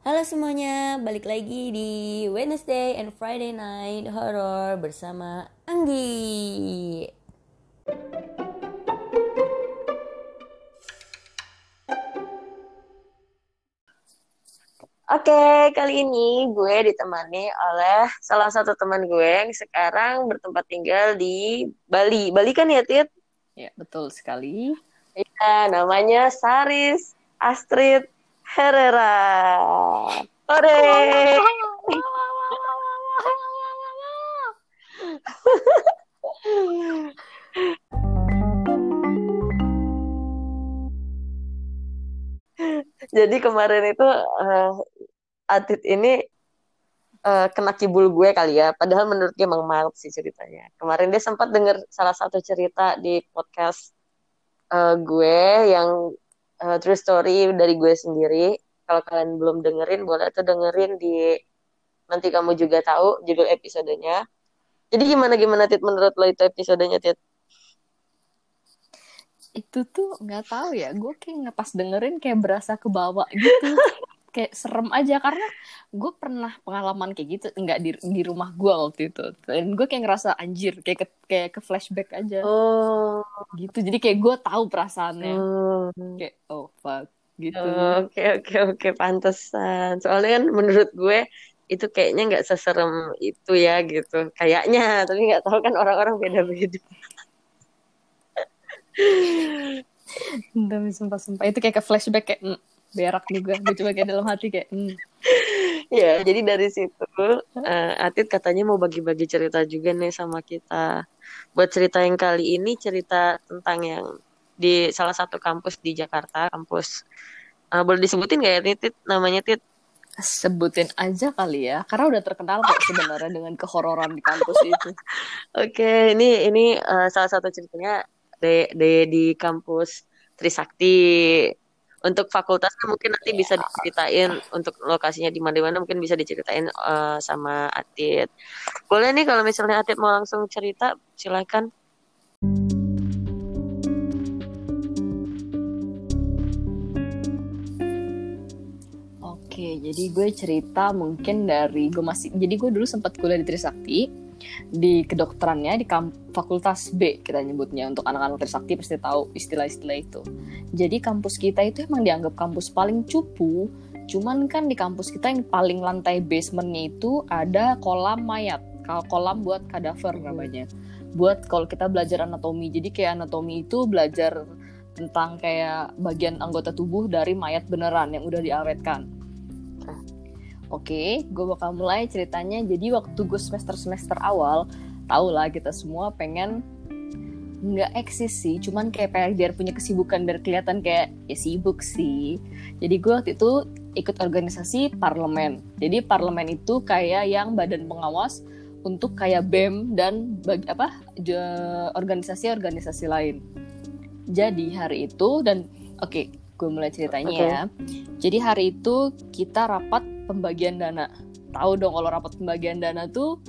Halo semuanya, balik lagi di Wednesday and Friday Night Horror bersama Anggi. Oke, kali ini gue ditemani oleh salah satu teman gue yang sekarang bertempat tinggal di Bali. Bali kan ya, Tit? Ya, betul sekali. Iya, namanya Saris Astrid Herrera. Ore. Jadi kemarin itu uh, Adit ini uh, kena kibul gue kali ya. Padahal menurut dia emang mild sih ceritanya. Kemarin dia sempat denger salah satu cerita di podcast uh, gue yang uh, true story dari gue sendiri. Kalau kalian belum dengerin, boleh tuh dengerin di nanti kamu juga tahu judul episodenya. Jadi gimana gimana Tit menurut lo itu episodenya Tit? Itu tuh nggak tahu ya, gue kayak ngepas dengerin kayak berasa ke bawah gitu. kayak serem aja. Karena gue pernah pengalaman kayak gitu nggak di di rumah gue waktu itu. Dan gue kayak ngerasa anjir kayak ke, kayak ke flashback aja. Oh, gitu. Jadi kayak gue tahu perasaannya. Oh. kayak oh fuck gitu. Oke oke oke. Pantesan. Soalnya kan menurut gue itu kayaknya nggak seserem itu ya gitu. Kayaknya, tapi nggak tahu kan orang-orang beda-beda. Demi sumpah-sumpah. Itu kayak ke flashback kayak mm, berak juga gue coba kayak dalam hati kayak mm. Ya, jadi dari situ eh, Atit katanya mau bagi-bagi cerita juga nih sama kita. Buat cerita yang kali ini cerita tentang yang di salah satu kampus di Jakarta, kampus eh, boleh disebutin nggak ya Tit namanya Tit? sebutin aja kali ya karena udah terkenal kok sebenarnya dengan kehororan di kampus itu Oke, ini ini eh, salah satu ceritanya di, di, di kampus Trisakti. Untuk fakultasnya mungkin nanti bisa diceritain untuk lokasinya di mana-mana mungkin bisa diceritain eh, sama Atit. Boleh nih kalau misalnya Atit mau langsung cerita, silakan. Oke, jadi gue cerita mungkin dari gue masih jadi gue dulu sempat kuliah di Trisakti di kedokterannya di fakultas B kita nyebutnya untuk anak-anak Trisakti pasti tahu istilah-istilah itu. Jadi kampus kita itu emang dianggap kampus paling cupu, cuman kan di kampus kita yang paling lantai basementnya itu ada kolam mayat, kolam buat kadaver namanya. Buat kalau kita belajar anatomi, jadi kayak anatomi itu belajar tentang kayak bagian anggota tubuh dari mayat beneran yang udah diawetkan. Oke, gue bakal mulai ceritanya. Jadi waktu gue semester-semester awal, tau lah kita semua pengen nggak eksis sih, cuman kayak pengen biar punya kesibukan biar kelihatan kayak ya sibuk sih. Jadi gue waktu itu ikut organisasi parlemen. Jadi parlemen itu kayak yang badan pengawas untuk kayak BEM dan bag- apa organisasi-organisasi lain. Jadi hari itu dan oke, gue mulai ceritanya Oke. ya. Jadi hari itu kita rapat pembagian dana. Tahu dong kalau rapat pembagian dana tuh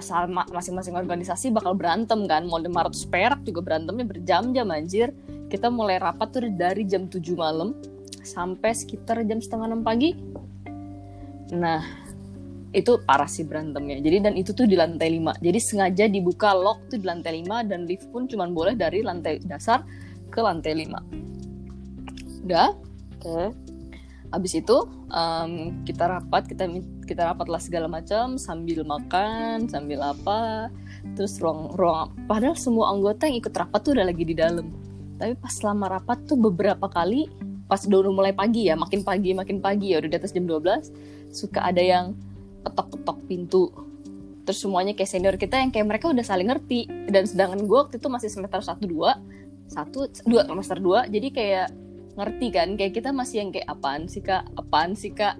sama masing-masing organisasi bakal berantem kan. Mau 500 perak juga berantemnya berjam-jam anjir. Kita mulai rapat tuh dari jam 7 malam sampai sekitar jam setengah 6 pagi. Nah, itu parah sih berantemnya. Jadi dan itu tuh di lantai 5. Jadi sengaja dibuka lock tuh di lantai 5 dan lift pun cuma boleh dari lantai dasar ke lantai 5. Udah, Oke. Abis itu em, kita rapat, kita kita rapat lah segala macam sambil makan, sambil apa. Terus ruang ruang padahal semua anggota yang ikut rapat tuh udah lagi di dalam. Tapi pas selama rapat tuh beberapa kali pas udah mulai pagi ya, makin pagi makin pagi ya udah di atas jam 12 suka ada yang ketok-ketok pintu. Terus semuanya kayak senior kita yang kayak mereka udah saling ngerti dan sedangkan gue waktu itu masih semester 1 2 satu dua semester 2 jadi kayak ngerti kan kayak kita masih yang kayak apaan sih kak? Apaan sih kak?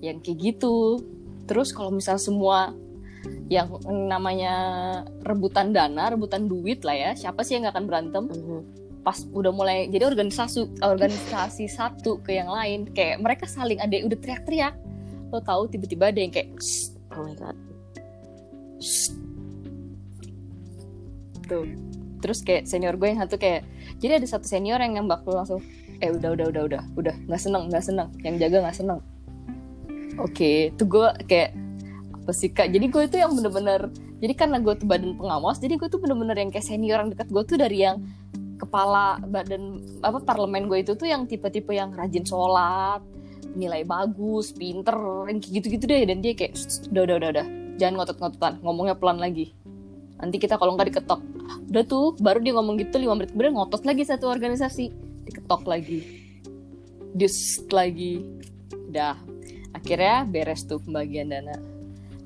Yang kayak gitu. Terus kalau misal semua yang namanya rebutan dana rebutan duit lah ya siapa sih yang gak akan berantem? Mhm. pas udah mulai jadi organisasi organisasi satu ke yang lain kayak mereka saling ada yang udah teriak-teriak. Lo tahu tiba-tiba ada yang kayak "Shh, Oh my god. shh." tuh. Terus kayak senior gue yang satu kayak jadi ada satu senior yang nembak lu langsung eh udah udah udah udah udah nggak seneng nggak seneng yang jaga nggak seneng Oke, tuh gue kayak apa sih kak? Jadi gue itu yang bener-bener, jadi karena gue tuh badan pengawas, jadi gue tuh bener-bener yang kayak senior yang dekat gue tuh dari yang kepala badan apa parlemen gue itu tuh yang tipe-tipe yang rajin sholat, nilai bagus, pinter, yang gitu-gitu deh. Dan dia kayak, "Shh, udah, udah, udah, udah, jangan ngotot-ngototan, ngomongnya pelan lagi. Nanti kita kalau nggak diketok, udah tuh, baru dia ngomong gitu lima menit kemudian ngotot lagi satu organisasi, diketok lagi, dus lagi, udah. Akhirnya beres tuh pembagian dana.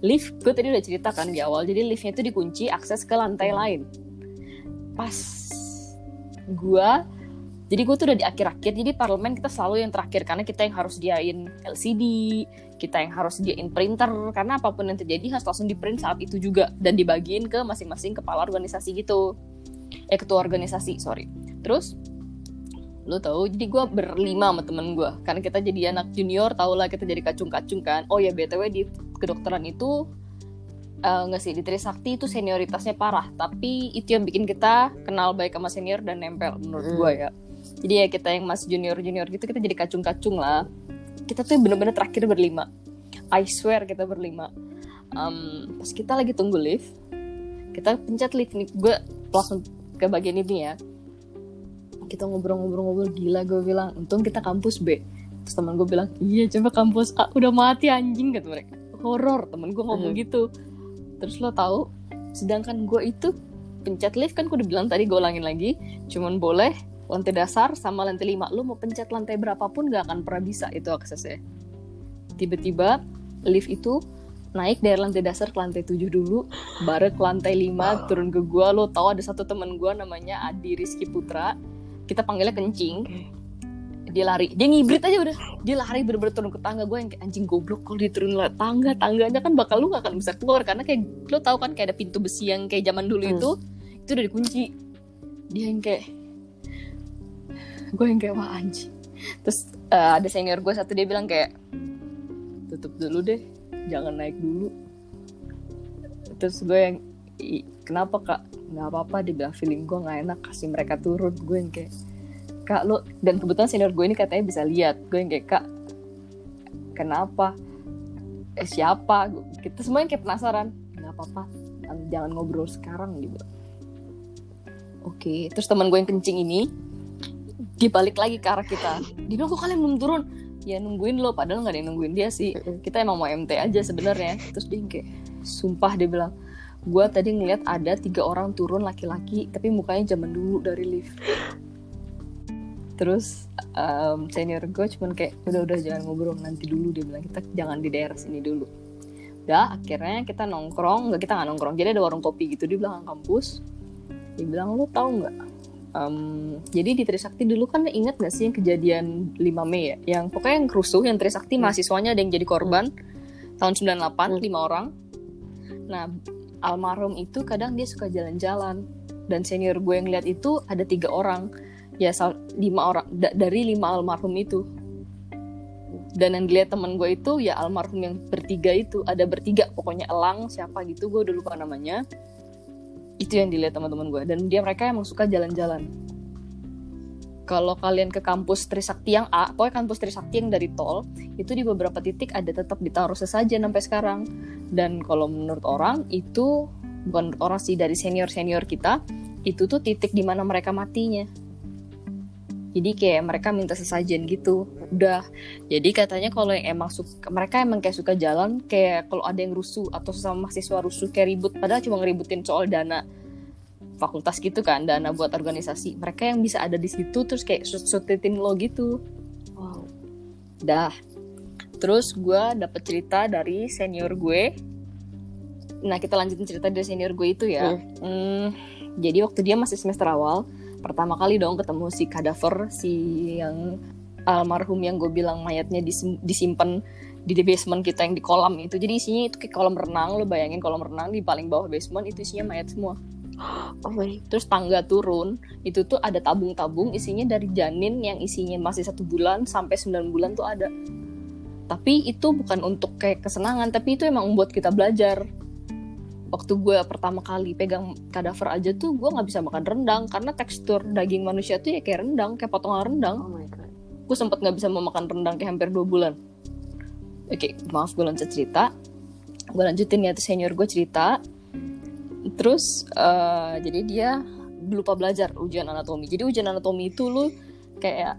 Lift, gue tadi udah cerita kan di awal, jadi liftnya itu dikunci akses ke lantai lain. Pas gue jadi gue tuh udah di akhir-akhir. Jadi parlemen kita selalu yang terakhir. Karena kita yang harus diain LCD kita yang harus diain printer. Karena apa pun yang terjadi harus langsung di print saat itu juga. Dan dibagiin ke masing-masing kepala organisasi gitu. Eh ketua organisasi sorry. Terus lo tau jadi gue berlima sama temen gue karena kita jadi anak junior tau lah kita jadi kacung-kacung kan. Oh ya btw di kedokteran itu eh, nggak sih di Trisakti itu senioritasnya parah. Tapi itu yang bikin kita kenal baik sama senior dan nempel menurut Hmm. gue ya. Jadi ya kita yang masih junior junior gitu kita jadi kacung-kacung lah. Kita tuh bener-bener terakhir berlima. I swear kita berlima. Em, pas kita lagi tunggu lift kita pencet lift nih. Gue langsung ke bagian ini ya kita ngobrol-ngobrol-ngobrol gila gue bilang untung kita kampus B terus teman gue bilang iya coba kampus A udah mati anjing kata mereka. Horor temen gue ngomong Hmm. gitu. Terus lo tahu sedangkan gue itu pencet lift kan gue udah bilang tadi gue ulangin lagi cuman boleh lantai dasar sama lantai 5 lo mau pencet lantai berapapun gak akan pernah bisa itu aksesnya. Tiba-tiba lift itu naik dari lantai dasar ke lantai 7 dulu baru ke lantai 5 turun ke gua. Lo tahu ada satu teman gua namanya Adi Rizky Putra kita panggilnya kencing. Dia lari. Dia ngibrit aja udah. Dia lari bener-bener turun ke tangga gue yang kayak anjing goblok kalau dia turun lah tangga? Tangganya kan bakal lu gak akan bisa keluar. Karena kayak lo tahu kan kayak ada pintu besi yang kayak zaman dulu Hmm. itu itu udah dikunci. Dia yang kayak gue yang kayak wah anjing. Terus eh, ada senior gue satu dia bilang kayak tutup dulu deh jangan naik dulu. Terus gue yang "I- kenapa kak? Nggak apa-apa dia bilang feeling gue nggak enak kasih mereka turun. Gue yang kayak kak lo dan kebetulan senior gue ini katanya bisa lihat. Gue yang kayak kak kenapa? Eh siapa? Kita semua yang kayak penasaran. Nggak apa-apa An- jangan ngobrol sekarang bilang oke terus teman gue yang kencing ini dia balik lagi ke arah kita. Dia bilang kok kalian belum turun? Ya nungguin lo padahal nggak ada yang nungguin dia sih. Kita emang mau MT aja sebenarnya. Terus dia yang kayak sumpah dia bilang gue tadi ngeliat ada tiga orang turun laki-laki tapi mukanya zaman dulu dari lift. Terus em, senior gue cuman kayak udah udah jangan ngobrol nanti dulu dia bilang. Kita jangan di daerah sini dulu. Udah akhirnya kita nongkrong nggak kita nggak nongkrong. Jadi ada warung kopi gitu di belakang kampus. Dia bilang lo tahu nggak? Em, jadi di Trisakti dulu kan inget gak sih yang kejadian 5 Mei ya? Yang pokoknya yang kerusuh yang Trisakti Hmm. mahasiswanya ada yang jadi korban. Tahun 98 Hmm. lima orang. Nah almarhum itu kadang dia suka jalan-jalan. Dan senior gue yang lihat itu ada tiga orang. Ya lima orang da- dari lima almarhum itu. Dan yang dilihat temen gue itu ya almarhum yang bertiga itu. Ada bertiga pokoknya elang siapa gitu gue udah lupa namanya. Itu yang dilihat teman-teman gue. Dan dia mereka emang suka jalan-jalan kalau kalian ke kampus Trisakti yang A, pokoknya kampus Trisakti yang dari tol, itu di beberapa titik ada tetap ditaruh sesajen sampai sekarang. Dan kalau menurut orang itu bukan menurut orang sih dari senior-senior kita, itu tuh titik di mana mereka matinya. Jadi kayak mereka minta sesajen gitu. Udah. Jadi katanya kalau yang emang suka mereka emang kayak suka jalan kayak kalau ada yang rusuh atau sesama mahasiswa rusuh kayak ribut padahal cuma ngeributin soal dana fakultas gitu kan dana buat organisasi mereka yang bisa ada di situ terus kayak sut- sutetin lo gitu. Wow. dah. Terus gue dapet cerita dari senior gue. Nah kita lanjutin cerita dari senior gue itu ya. Hmm, jadi waktu dia masih semester awal pertama kali dong ketemu si kadaver si yang almarhum yang gue bilang mayatnya disim- disimpan di basement kita yang di kolam itu. Jadi isinya itu kayak kolam renang lo bayangin kolam renang di paling bawah basement itu isinya mayat semua Oh my terus tangga turun. Itu tuh ada tabung-tabung isinya dari janin yang isinya masih satu bulan sampai 9 bulan tuh ada. Tapi itu bukan untuk kayak kesenangan tapi itu emang membuat kita belajar. Waktu gue pertama kali pegang kadaver aja tuh gue nggak bisa makan rendang karena tekstur daging manusia tuh ya kayak rendang kayak potongan rendang. Oh my god. gue sempet nggak bisa memakan rendang kayak hampir dua bulan. Oke maaf gue lanjut cerita. Gue lanjutin ya tuh senior gue cerita terus uh, jadi dia lupa belajar ujian anatomi. Jadi ujian anatomi itu lu kayak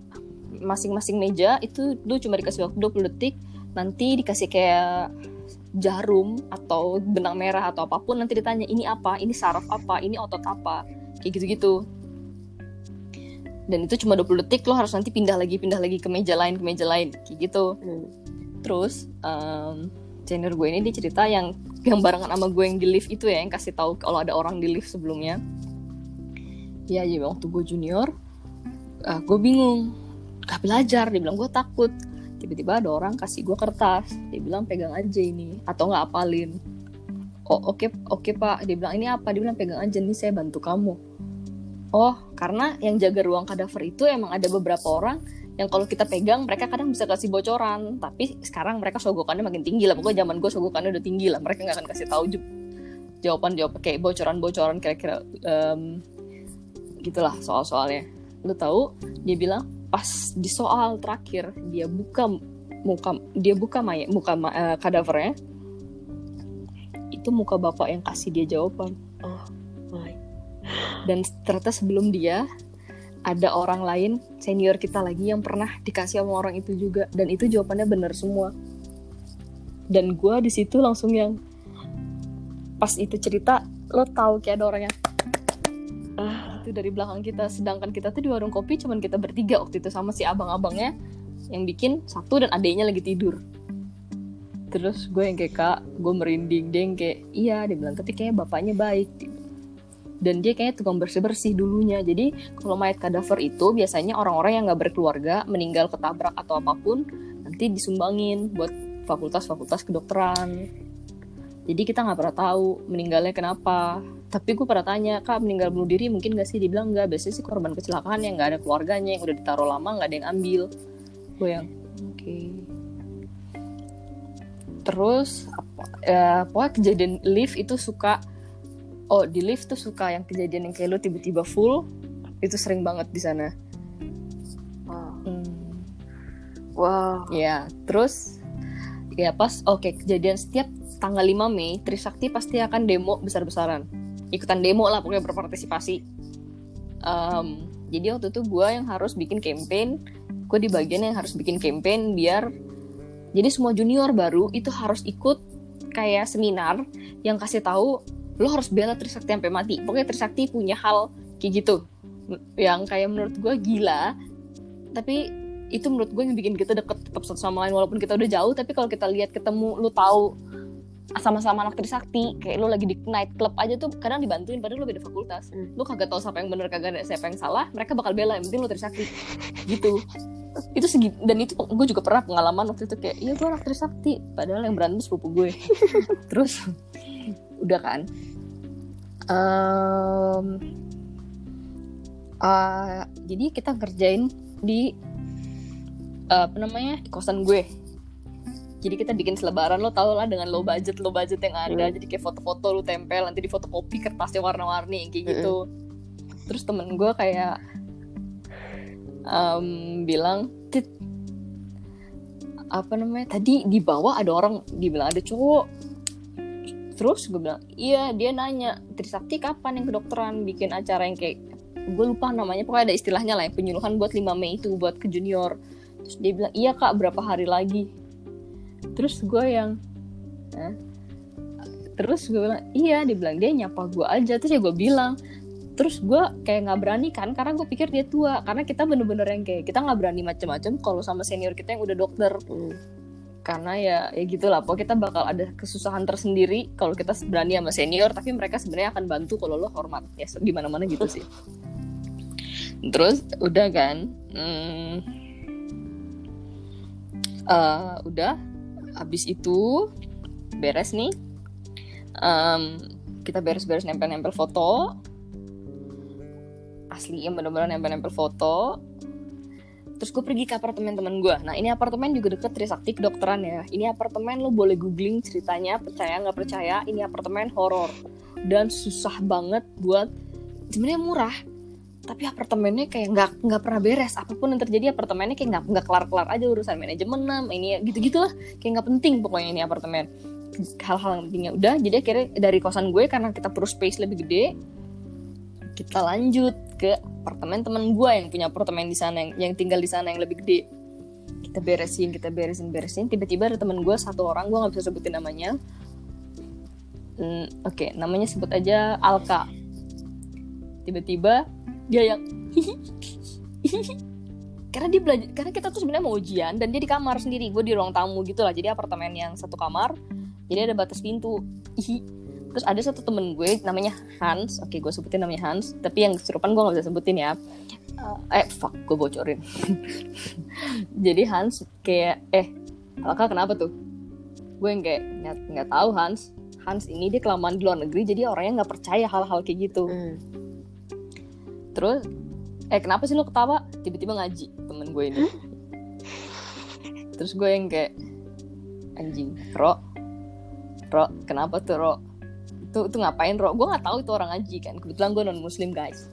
masing-masing meja itu lu cuma dikasih waktu 20 detik nanti dikasih kayak jarum atau benang merah atau apa pun nanti ditanya ini apa? Ini saraf apa? Ini otot apa? Kayak gitu-gitu. Dan itu cuma 20 detik lo harus nanti pindah lagi pindah lagi ke meja lain ke meja lain kayak gitu. Hmm. terus um, senior gue ini dia cerita yang yang barengan sama gue yang di lift itu ya yang kasih tahu kalau ada orang di lift sebelumnya. Ya jadi waktu gue junior uh, gue bingung. Gak belajar dia bilang gue takut. Tiba-tiba ada orang kasih gue kertas dia bilang pegang aja ini atau nggak apalin. Oh oke okay, oke okay, pak. Dia bilang ini apa? Dia bilang pegang aja nih saya bantu kamu. Oh karena yang jaga ruang kadaver itu emang ada beberapa orang yang kalau kita pegang mereka kadang bisa kasih bocoran. Tapi sekarang mereka sogokannya makin tinggi lah. Pokoknya zaman gue sogokannya udah tinggi lah. Mereka nggak akan kasih tahu jawaban jawaban kayak bocoran bocoran kira-kira um, gitulah soal soalnya lu tahu dia bilang pas di soal terakhir dia buka muka dia buka mayat muka uh, kadavernya itu muka bapak yang kasih dia jawaban. Oh my. Dan ternyata sebelum dia ada orang lain senior kita lagi yang pernah dikasih sama orang itu juga. Dan itu jawabannya benar semua. Dan gue di situ langsung yang pas itu cerita lo tahu kayak ada orang yang itu dari belakang kita. Sedangkan kita tuh di warung kopi cuman kita bertiga waktu itu sama si abang-abangnya. Yang bikin satu dan adiknya lagi tidur. Terus gue yang kayak kak gue merinding. Dia yang kayak iya dia bilang. Kayaknya bapaknya baik dan dia kayaknya tukang bersih bersih dulunya. Jadi kalau mayat kadaver itu biasanya orang-orang yang nggak berkeluarga meninggal ketabrak atau apa pun nanti disumbangin buat fakultas-fakultas kedokteran. Jadi kita nggak pernah tahu meninggalnya kenapa. Tapi gue pernah tanya kak meninggal bunuh diri mungkin gak sih? Dibilang nggak biasanya sih korban kecelakaan yang nggak ada keluarganya yang udah ditaruh lama nggak ada yang ambil. Gue yang oke. Okay. terus apa ya, pokoknya kejadian lift itu suka oh di lift tuh suka yang kejadian yang kayak lo tiba-tiba full itu sering banget di sana. Wow. Hmm. wow. Ya terus ya pas oke okay, kejadian setiap tanggal 5 Mei Trisakti pasti akan demo besar-besaran. Ikutan demo lah pokoknya berpartisipasi. Um, jadi waktu itu gue yang harus bikin campaign gue di bagian yang harus bikin campaign biar jadi semua junior baru itu harus ikut kayak seminar yang kasih tahu lo harus bela Trisakti sampai mati. Pokoknya Trisakti punya hal kayak gitu. Yang kayak menurut gue gila. Tapi itu menurut gue yang bikin kita deket tetap satu sama lain walaupun kita udah jauh tapi kalau kita lihat ketemu lo tahu sama-sama anak trisakti kayak lu lagi di night club aja tuh kadang dibantuin padahal lu beda fakultas. Hmm. lu kagak tahu siapa yang bener kagak ada siapa yang salah mereka bakal bela yang penting lu trisakti. Gitu. Itu segi dan itu gue juga pernah pengalaman waktu itu kayak iya gue anak trisakti padahal yang berantem sepupu gue. Terus udah kan? Um, uh, jadi kita kerjain di uh, apa namanya di kosan gue. Jadi kita bikin selebaran lo tau lah dengan low budget low budget yang ada. Mm. jadi kayak foto-foto lo tempel nanti di fotokopi kertasnya warna-warni kayak gitu. Mm. terus temen gue kayak um, bilang tit apa namanya tadi di bawah ada orang dibilang ada cowok terus gue bilang iya dia nanya Trisakti kapan yang kedokteran bikin acara yang kayak gue lupa namanya pokoknya ada istilahnya lah yang penyuluhan buat 5 Mei itu buat ke junior. Terus dia bilang iya kak berapa hari lagi? Terus gue yang eh? terus gue bilang iya dia bilang dia nyapa gue aja. Terus ya gue bilang terus gue kayak nggak berani kan karena gue pikir dia tua. Karena kita bener-bener yang kayak kita nggak berani macam-macam kalau sama senior kita yang udah dokter. Hmm. Karena ya ya gitulah. Pokoknya kita bakal ada kesusahan tersendiri kalau kita berani sama senior tapi mereka sebenarnya akan bantu kalau lo hormat. Ya gimana mana gitu sih. Terus udah kan? Hmm, uh, udah. Abis itu beres nih. Um, kita beres-beres nempel-nempel foto. Asli yang bener-bener nempel-nempel foto terus gue pergi ke apartemen temen gue nah ini apartemen juga deket Trisakti kedokteran ya. Ini apartemen lo boleh googling ceritanya percaya nggak percaya ini apartemen horor. Dan susah banget buat sebenarnya murah tapi apartemennya kayak nggak nggak pernah beres. Apa pun yang terjadi apartemennya kayak nggak nggak kelar kelar aja urusan manajemen ini gitu gitulah kayak nggak penting pokoknya ini apartemen. Hal-hal yang pentingnya udah jadi akhirnya dari kosan gue karena kita perlu space lebih gede kita lanjut ke apartemen teman gue yang punya apartemen di sana yang, yang tinggal di sana yang lebih gede. Kita beresin kita beresin beresin. Tiba-tiba ada teman gue satu orang gue nggak bisa sebutin namanya. Hmm, oke okay, namanya sebut aja Alka. Tiba-tiba dia yang karena dia belajar karena kita tuh sebenarnya mau ujian dan dia di kamar sendiri. Gue di ruang tamu gitu lah jadi apartemen yang satu kamar. Jadi ada batas pintu terus ada satu temen gue namanya Hans. Oke gue sebutin namanya Hans. Tapi yang serupan gue gak bisa sebutin ya. Uh, eh fuck gue bocorin. Jadi Hans kayak eh Alka kenapa tuh? Gue yang kayak nggak tahu Hans. Hans ini dia kelamaan di luar negeri jadi orangnya nggak percaya hal-hal kayak gitu. Hmm terus eh kenapa sih lo ketawa? Tiba-tiba ngaji temen gue ini. Terus gue yang kayak anjing ro. Ro kenapa tuh ro itu itu ngapain? Ro gue nggak tahu itu orang ngaji kan. Kebetulan gue non muslim guys.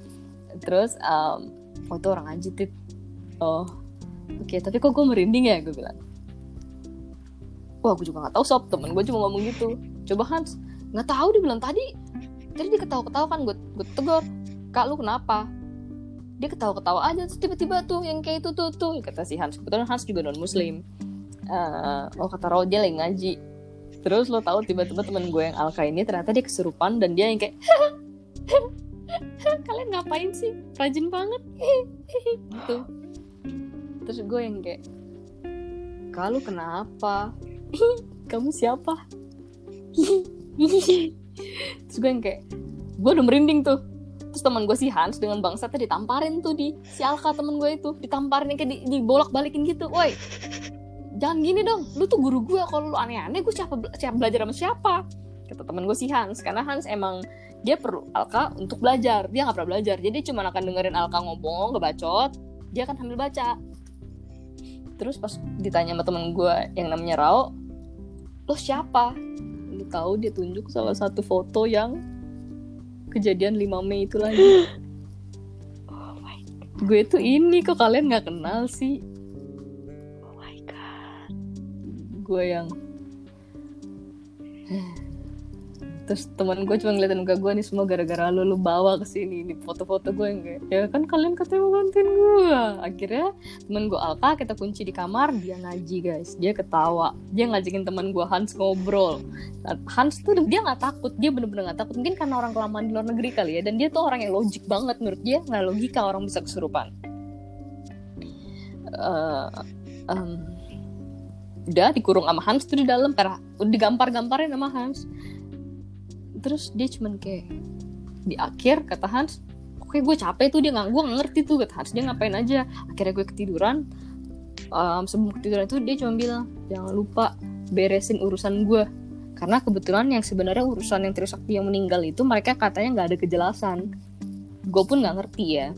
Terus um, oh itu orang ngaji tit oh oke. Okay, tapi kok gue merinding ya? Gue bilang. Wah gue juga nggak tahu sob. Temen gue cuma ngomong gitu. Coba Hans. Nggak tahu dia bilang tadi. Tadi dia ketawa-ketawa kan gue gue tegur. Kak lu kenapa? Dia ketawa-ketawa aja. Terus tiba-tiba tuh yang kayak itu tuh tuh kata si Hans. Kebetulan Hans juga non muslim uh, oh kata Ro dia lagi ngaji terus lo tahu tiba-tiba temen gue yang Alka ini ternyata dia kesurupan dan dia yang kayak kalian ngapain sih? Rajin banget. Gitu. Terus gue yang kayak kalau kenapa? Kamu siapa? Terus gue yang kayak gue udah merinding tuh. Terus teman gue si Hans dengan bangsatnya ditamparin tuh di si Alka temen gue itu ditamparin kayak di, dibolak balikin gitu. Woi jangan gini dong lu tuh guru gue kalau lu aneh-aneh gue siapa siapa belajar sama siapa? Kata temen gue si Hans karena Hans emang dia perlu Alka untuk belajar dia nggak pernah belajar jadi cuma akan dengerin Alka ngomong ngebacot dia akan sambil baca. Terus pas ditanya sama temen gue yang namanya Rao lo siapa? Lu tahu dia tunjuk salah satu foto yang kejadian 5 Mei itu lagi. Oh gue tuh ini kok kalian nggak kenal sih gue yang terus teman gue cuma ngeliatin muka gue nih semua gara-gara lu lu bawa ke sini nih foto-foto gue yang kayak ya kan kalian katanya mau gue akhirnya temen gue Alka kita kunci di kamar dia ngaji guys. Dia ketawa. Dia ngajakin teman gue Hans ngobrol. Hans tuh dia nggak takut. Dia bener-bener nggak takut. Mungkin karena orang kelamaan di luar negeri kali ya. Dan dia tuh orang yang logik banget. Menurut dia nggak logika orang bisa kesurupan. Uh, um, udah dikurung sama Hans tuh di dalam udah digampar-gamparin sama Hans. Terus dia cuman kayak di akhir kata Hans oke gue capek tuh dia nggak gue ngerti tuh kata Hans. Dia ngapain aja. Akhirnya gue ketiduran. Um, sebelum ketiduran itu dia cuma bilang jangan lupa beresin urusan gue karena kebetulan yang sebenarnya urusan yang Trisakti yang meninggal itu mereka katanya nggak ada kejelasan. Gue pun nggak ngerti ya.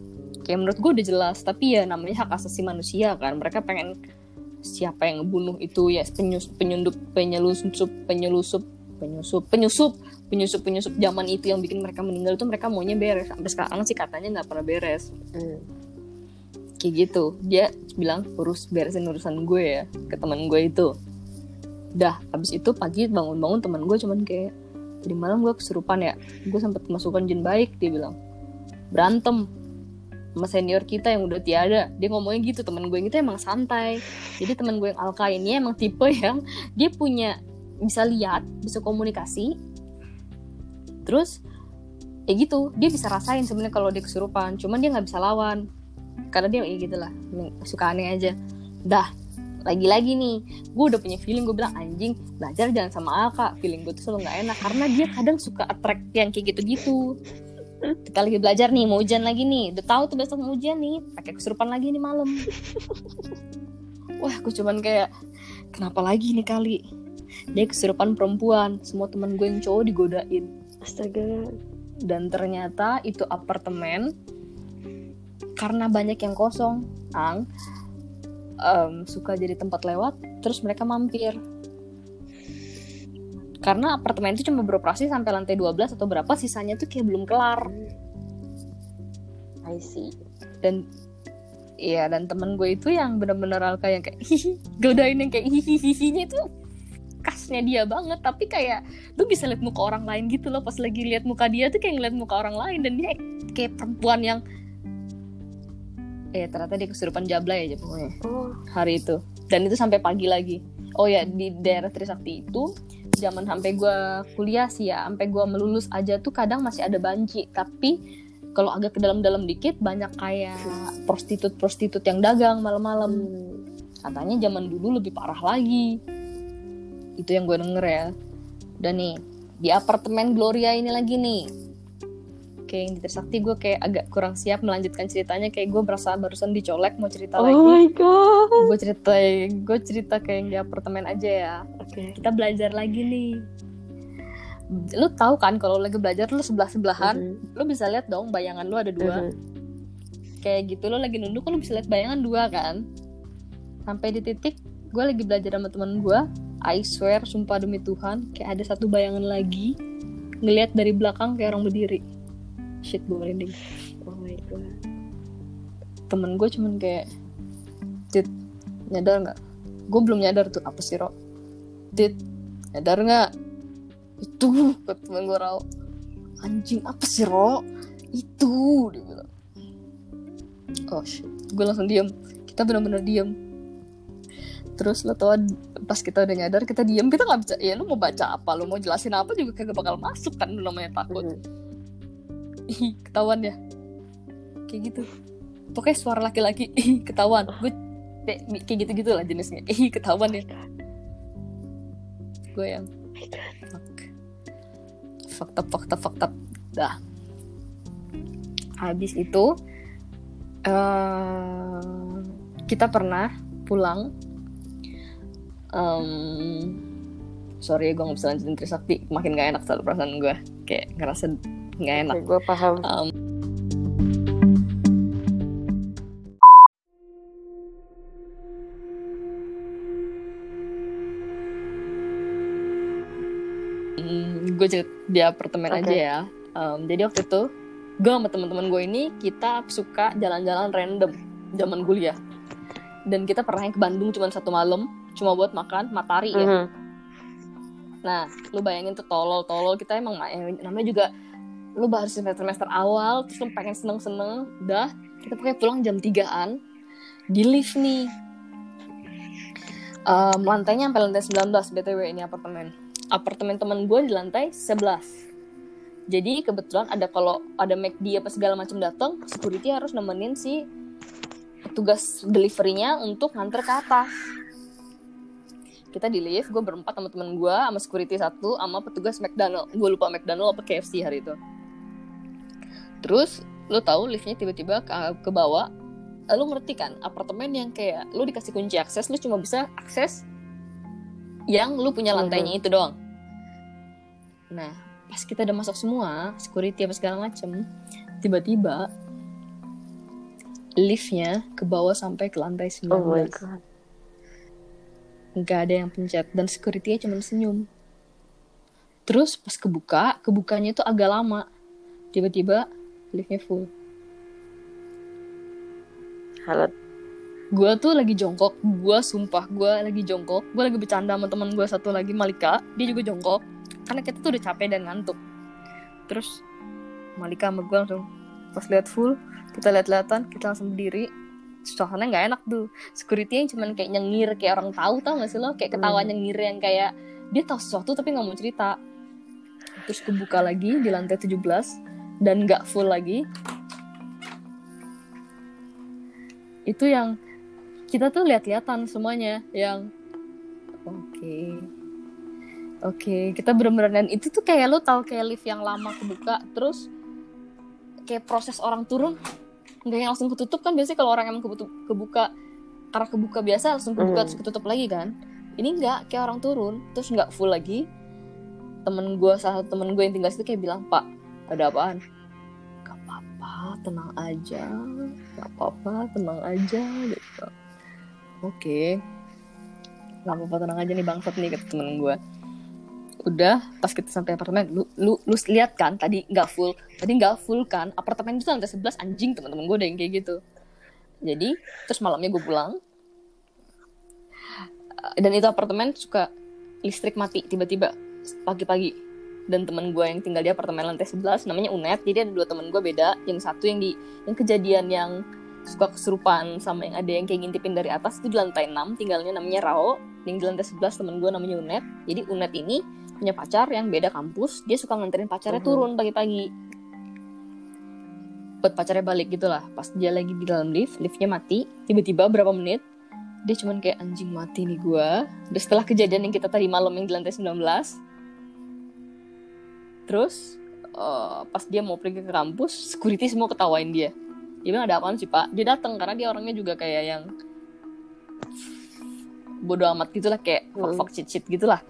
Kayak menurut gue udah jelas tapi ya namanya hak asasi manusia kan. Mereka pengen siapa yang ngebunuh itu ya penyus, penyundup penyelusup penyelusup penyusup penyusup penyusup penyusup zaman itu yang bikin mereka meninggal itu mereka maunya beres. Sampai sekarang sih katanya nggak pernah beres. Hmm. kayak gitu. Dia bilang urus beresin urusan gue ya ke teman gue itu. Dah habis itu pagi bangun-bangun teman gue cuman kayak di malam gue kesurupan ya gue sempat masukkan jin baik dia bilang. Berantem sama senior kita yang udah tiada. Dia ngomongnya gitu temen gue yang itu emang santai. Jadi temen gue yang Alka ini emang tipe yang dia punya bisa lihat bisa komunikasi. Terus ya gitu dia bisa rasain sebenarnya kalau dia kesurupan. Cuman dia nggak bisa lawan. Karena dia ya gitulah suka aneh aja. Dah lagi-lagi nih gue udah punya feeling gue bilang anjing belajar jangan sama Alka. Feeling gue tuh selalu nggak enak. Karena dia kadang suka attract yang kayak gitu-gitu kita lagi belajar nih mau hujan lagi nih. Udah tahu tuh besok mau hujan nih pakai kesurupan lagi nih malam. Wah gue cuman kayak kenapa lagi nih kali? Dia kesurupan perempuan semua teman gue yang cowok digodain. Astaga. Dan ternyata itu apartemen karena banyak yang kosong ang. Um, suka jadi tempat lewat terus mereka mampir karena apartemen itu cuma beroperasi sampai lantai 12 atau berapa sisanya tuh kayak belum kelar. I see. Dan Iya dan temen gue itu yang bener-bener Alka yang kayak hihi godain yang kayak hihi hihinya itu khasnya dia banget. Tapi kayak lu bisa lihat muka orang lain gitu loh pas lagi lihat muka dia tuh kayak ngeliat muka orang lain dan dia kayak perempuan yang eh ternyata dia kesurupan jablay aja pokoknya oh. hari itu. Dan itu sampai pagi lagi. Oh ya di daerah Trisakti itu zaman sampai gue kuliah sih ya sampai gue melulus aja tuh kadang masih ada banci. Tapi kalau agak ke dalam-dalam dikit banyak kayak prostitut-prostitut yang dagang malam-malam. Katanya zaman dulu lebih parah lagi. Itu yang gue denger ya. Dan nih di apartemen Gloria ini lagi nih kayak yang di Trisakti gue kayak agak kurang siap melanjutkan ceritanya. Kayak gue berasa barusan dicolek mau cerita oh lagi. my god. Gue cerita gue cerita kayak yang di apartemen aja ya. Oke. Kita belajar lagi nih. Lu tahu kan kalau lagi belajar lu sebelah sebelahan Mhm. lu bisa lihat dong bayangan lu ada dua. Mhm. kayak gitu lo lagi nunduk lu bisa lihat bayangan dua kan? Sampai di titik gue lagi belajar sama temen gue I swear sumpah demi Tuhan kayak ada satu bayangan lagi ngelihat dari belakang kayak orang berdiri shit gue merinding. Oh my god. Temen gue cuman kayak Dit nyadar nggak? Gue belum nyadar tuh apa sih Ro? Dit nyadar nggak? Itu kata temen gue Ro anjing apa sih Ro? Itu dia bilang. Oh shit. Gue langsung diem. Kita benar-benar diem. Terus lo tau pas kita udah nyadar kita diem. Kita nggak bisa ya lu mau baca apa? Lu mau jelasin apa juga kagak bakal masuk kan lu namanya takut. Mhm. Ih, ketahuan ya kayak gitu. Pokoknya suara laki-laki ketahuan. Gue kayak gitu gitu lah jenisnya. Ih ketahuan ya gue yang fuck. Fakta fakta fakta dah. Habis itu eh kita pernah pulang. Em, sorry gue nggak bisa lanjutin Trisakti. Makin gak enak selalu perasaan gue kayak ngerasa nggak enak Oke, gue paham Um, gue cerita di apartemen Oke. aja ya. Um, jadi waktu itu gue sama teman-teman gue ini kita suka jalan-jalan random zaman kuliah. Dan kita pernah ke Bandung cuma satu malam, cuma buat makan matahari ya. Mhm. Nah, lu bayangin tuh tolol-tolol kita emang ma- namanya juga lu baru semester semester awal terus lu pengen seneng-seneng udah kita pakai pulang jam 3an di lift nih. Em, lantainya sampai lantai 19 btw ini apartemen. Apartemen teman gue di lantai 11 jadi kebetulan ada kalau ada McD apa segala macam datang security harus nemenin si petugas deliverynya untuk nganter ke atas. Kita di lift gue berempat sama temen gue sama security satu sama petugas McDonald. Gue lupa McDonald apa KFC hari itu terus lo tahu liftnya tiba-tiba ke, ke bawah. Eh, lo ngerti kan apartemen yang kayak lo dikasih kunci akses lo cuma bisa akses yang lo punya lantainya itu doang. Nah pas kita udah masuk semua security apa segala macem tiba-tiba liftnya ke bawah sampai ke lantai 19 oh my god. Nggak ada yang pencet dan security-nya cuma senyum. Terus pas kebuka, kebukanya itu agak lama. Tiba-tiba liftnya full. halo Gue tuh lagi jongkok, gue sumpah gue lagi jongkok. Gue lagi bercanda sama teman gue satu lagi Malika, dia juga jongkok. Karena kita tuh udah capek dan ngantuk. Terus Malika sama gue langsung pas lihat full, kita lihat-lihatan, kita langsung berdiri. Suasananya nggak enak tuh. Security yang cuman kayak nyengir kayak orang tahu tau gak sih lo? Kayak ketawa Hmm. nyengir yang kayak dia tahu sesuatu tapi nggak mau cerita. Terus kebuka lagi di lantai 17 dan nggak full lagi. Itu yang kita tuh lihat-lihatan semuanya yang oke oke kita bener-bener dan itu tuh kayak lo tau kayak lift yang lama kebuka terus kayak proses orang turun nggak yang langsung ketutup kan biasanya kalau orang emang kebutuh, kebuka karena kebuka biasa langsung kebuka Hmm. terus ketutup lagi kan ini nggak kayak orang turun terus nggak full lagi temen gue salah satu temen gue yang tinggal situ kayak bilang pak ada apaan? Gak apa-apa tenang aja. Gak apa-apa tenang aja gitu. Oke. Gak apa-apa tenang aja nih bangsat nih kata temen gue udah pas kita sampai apartemen lu lu lu lihat kan tadi nggak full. Tadi nggak full kan apartemen itu lantai 11 anjing teman-teman gue ada yang kayak gitu. Jadi terus malamnya gue pulang. Dan itu apartemen suka listrik mati tiba-tiba pagi-pagi dan teman gue yang tinggal di apartemen lantai 11 namanya Unet. Jadi ada dua teman gue beda yang satu yang di yang kejadian yang suka kesurupan sama yang ada yang kayak ngintipin dari atas itu di lantai 6 tinggalnya namanya Rao. Yang di lantai 11 temen gue namanya Unet. Jadi Unet ini punya pacar yang beda kampus dia suka nganterin pacarnya turun pagi-pagi. Buat pacarnya balik gitu lah pas dia lagi di dalam lift liftnya mati tiba-tiba berapa menit dia cuman kayak anjing mati nih gue dan setelah kejadian yang kita tadi malam yang di lantai 19 terus uh, pas dia mau pergi ke kampus security semua ketawain dia. Dia bilang ada apaan sih pak? Dia datang karena dia orangnya juga kayak yang bodoh amat gitulah kayak fuck fuck shit shit gitulah.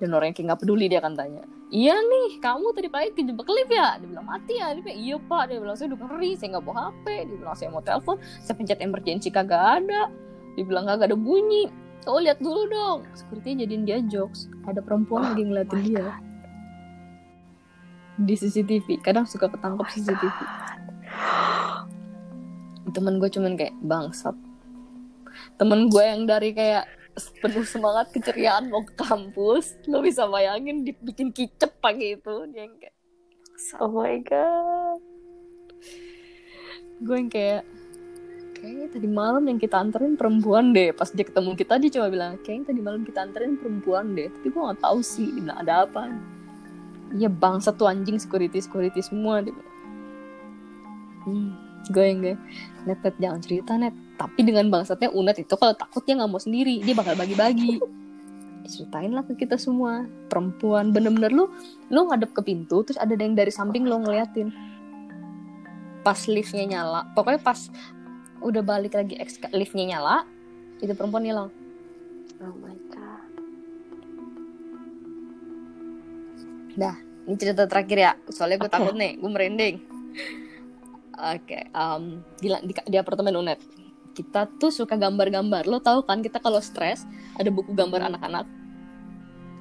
Dan orang yang kayak nggak peduli dia akan tanya iya nih kamu tadi pagi kejebak lift ya? Dia bilang mati ya? Dia bilang iya pak. Dia bilang saya udah ngeri saya nggak bawa hp dia bilang saya mau telepon saya pencet emergency kagak ada. Dia bilang kagak ada bunyi. Oh lihat dulu dong. Security jadiin dia jokes. Ada perempuan lagi ngeliatin dia di CCTV kadang suka ketangkep CCTV temen gue cuman kayak bangsat. Temen gue yang dari kayak penuh semangat keceriaan mau ke kampus lo bisa bayangin dibikin kicep pagi itu. Dia yang kayak oh my god. Gue yang kayak kayaknya tadi malam yang kita anterin perempuan deh. Pas dia ketemu kita dia cuma bilang kayaknya tadi malam kita anterin perempuan deh. Tapi gue nggak tahu sih nah, ada apa iya bangsa tuh anjing security security semua dia bilang. Hmm, gue yang kayak net net jangan cerita net. Tapi dengan bangsatnya Unet itu kalau takut dia nggak mau sendiri. Dia bakal bagi-bagi. Ceritain lah ke kita semua. Perempuan bener-bener lu lu ngadep ke pintu terus ada yang dari samping lo ngeliatin. Pas liftnya nyala. Pokoknya pas udah balik lagi liftnya nyala itu perempuan hilang. Oh my dah ini cerita terakhir ya. Soalnya gue okay. takut nih gue merinding. Oke okay, um, di, di, di apartemen Unet. Kita tuh suka gambar-gambar. Lo tau kan kita kalau stres ada buku gambar anak-anak.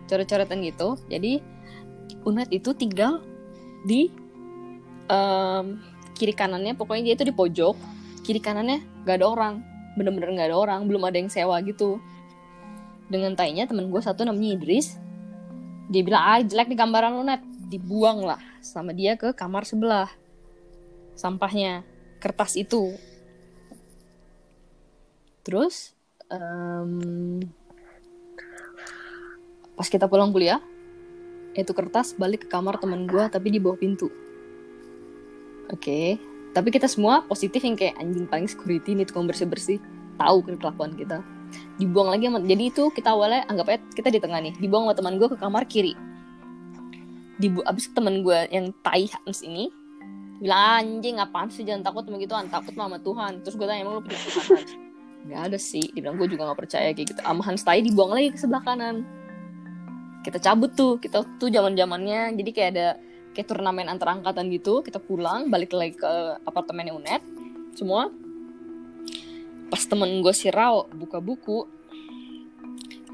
Coret-coretan gitu. Jadi Unet itu tinggal di um, kiri kanannya. Pokoknya dia itu di pojok. Kiri kanannya gak ada orang. Bener-bener gak ada orang. Belum ada yang sewa gitu. Dengan tainya temen gue satu namanya Idris dia bilang ah jelek nih gambaran lo net dibuang lah sama dia ke kamar sebelah sampahnya kertas itu. Terus um, pas kita pulang kuliah itu kertas balik ke kamar teman gue tapi di bawah pintu. Oke okay. tapi kita semua positif yang kayak anjing paling security nih tukang bersih bersih tahu kelakuan kita dibuang lagi sama jadi itu kita awalnya anggap aja kita di tengah nih dibuang sama teman gue ke kamar kiri. Dibu abis teman gue yang tai Hans ini bilang anjing apaan sih jangan takut sama gitu takut sama Tuhan. Terus gue tanya emang lu percaya Tuhan nggak ada sih dibilang gue juga nggak percaya kayak gitu. Amahan stay dibuang lagi ke sebelah kanan. Kita cabut tuh kita tuh zaman zamannya jadi kayak ada kayak turnamen antar angkatan gitu kita pulang balik lagi ke apartemennya unet semua pas temen gue si Rao buka buku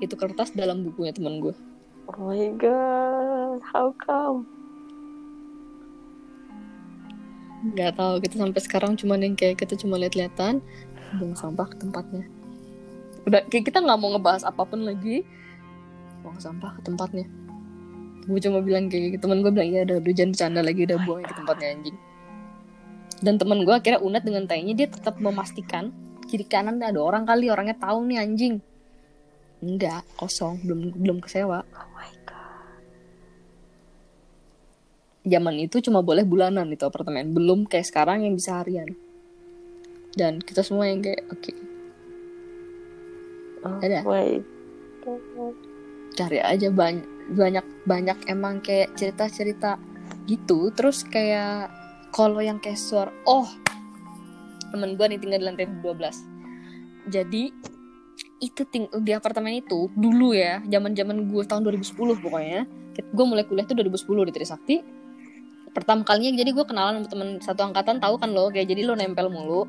itu kertas dalam bukunya temen gue oh my god how come? Nggak tahu kita sampai sekarang cuma yang kayak kita cuma lihat-lihatan buang sampah ke tempatnya. Udah kayak kita nggak mau ngebahas apa pun lagi buang sampah ke tempatnya. Gue cuma bilang kayak gitu temen gue bilang iya udah udah jangan bercanda lagi udah buang ke tempatnya anjing. Dan temen gue akhirnya unat dengan tanya dia tetap memastikan kiri kanan ada orang kali orangnya tahu nih anjing. Enggak kosong belum belum kesewa oh my god. Zaman itu cuma boleh bulanan itu apartemen belum kayak sekarang yang bisa harian. Dan kita semua yang kayak oke. Okay. oh, ada? cari aja banyak banyak banyak emang kayak cerita cerita gitu terus kayak kalau yang kayak suara oh temen gue nih tinggal di lantai 12 jadi itu ting di apartemen itu dulu ya zaman zaman gue tahun 2010 pokoknya gue mulai kuliah tuh 2010 di Trisakti. Pertama kalinya jadi gue kenalan sama temen satu angkatan tahu kan lo kayak jadi lo nempel mulu.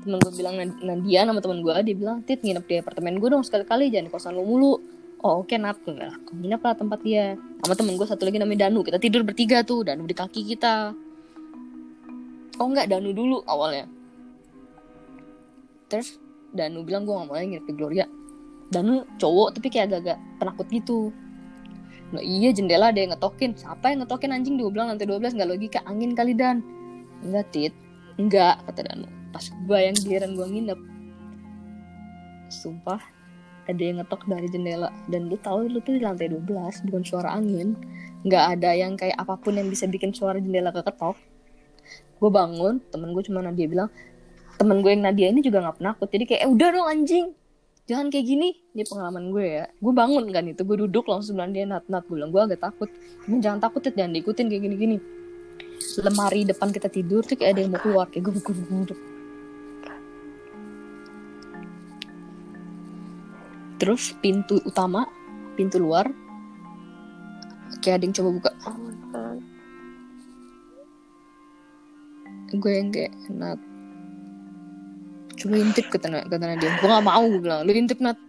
Temen gue bilang Nadia nama temen gue dia bilang tit nginep di apartemen gue dong sekali-kali jangan di kosan lu mulu. Oh oke nap enggak aku nginep lah tempat dia. Sama temen gue satu lagi namanya Danu kita tidur bertiga tuh Danu di kaki kita. Oh enggak Danu dulu awalnya terus Danu bilang gue gak mau lagi nginep di Gloria. Danu cowok tapi kayak agak-agak penakut gitu. Nah iya jendela ada yang ngetokin. Siapa yang ngetokin anjing? Dia bilang lantai 12 Gak logika. Angin kali Dan. Enggak Tit. Enggak kata Danu. Pas gue yang giliran gue nginep. Sumpah Ada yang ngetok dari jendela. Dan lu tahu lu tuh di lantai 12 Bukan suara angin. Nggak ada yang kayak apa pun yang bisa bikin suara jendela keketok. Gue bangun Temen gue cuma Nadia bilang Temen gue yang Nadia ini juga gak penakut Jadi kayak eh udah dong anjing. Jangan kayak gini. Ini pengalaman gue ya. Gue bangun kan itu gue duduk langsung bilang dia nat nat gue bilang gue agak takut. Cuman jangan takut ya jangan diikutin kayak gini gini lemari depan kita tidur tuh kayak ada yang mau keluar kayak gue gue duduk terus pintu utama pintu luar kayak ada yang coba buka. Oh gue yang kayak nat coba intip kata kata Nadia gue gak mau gue bilang. Lu intip nat.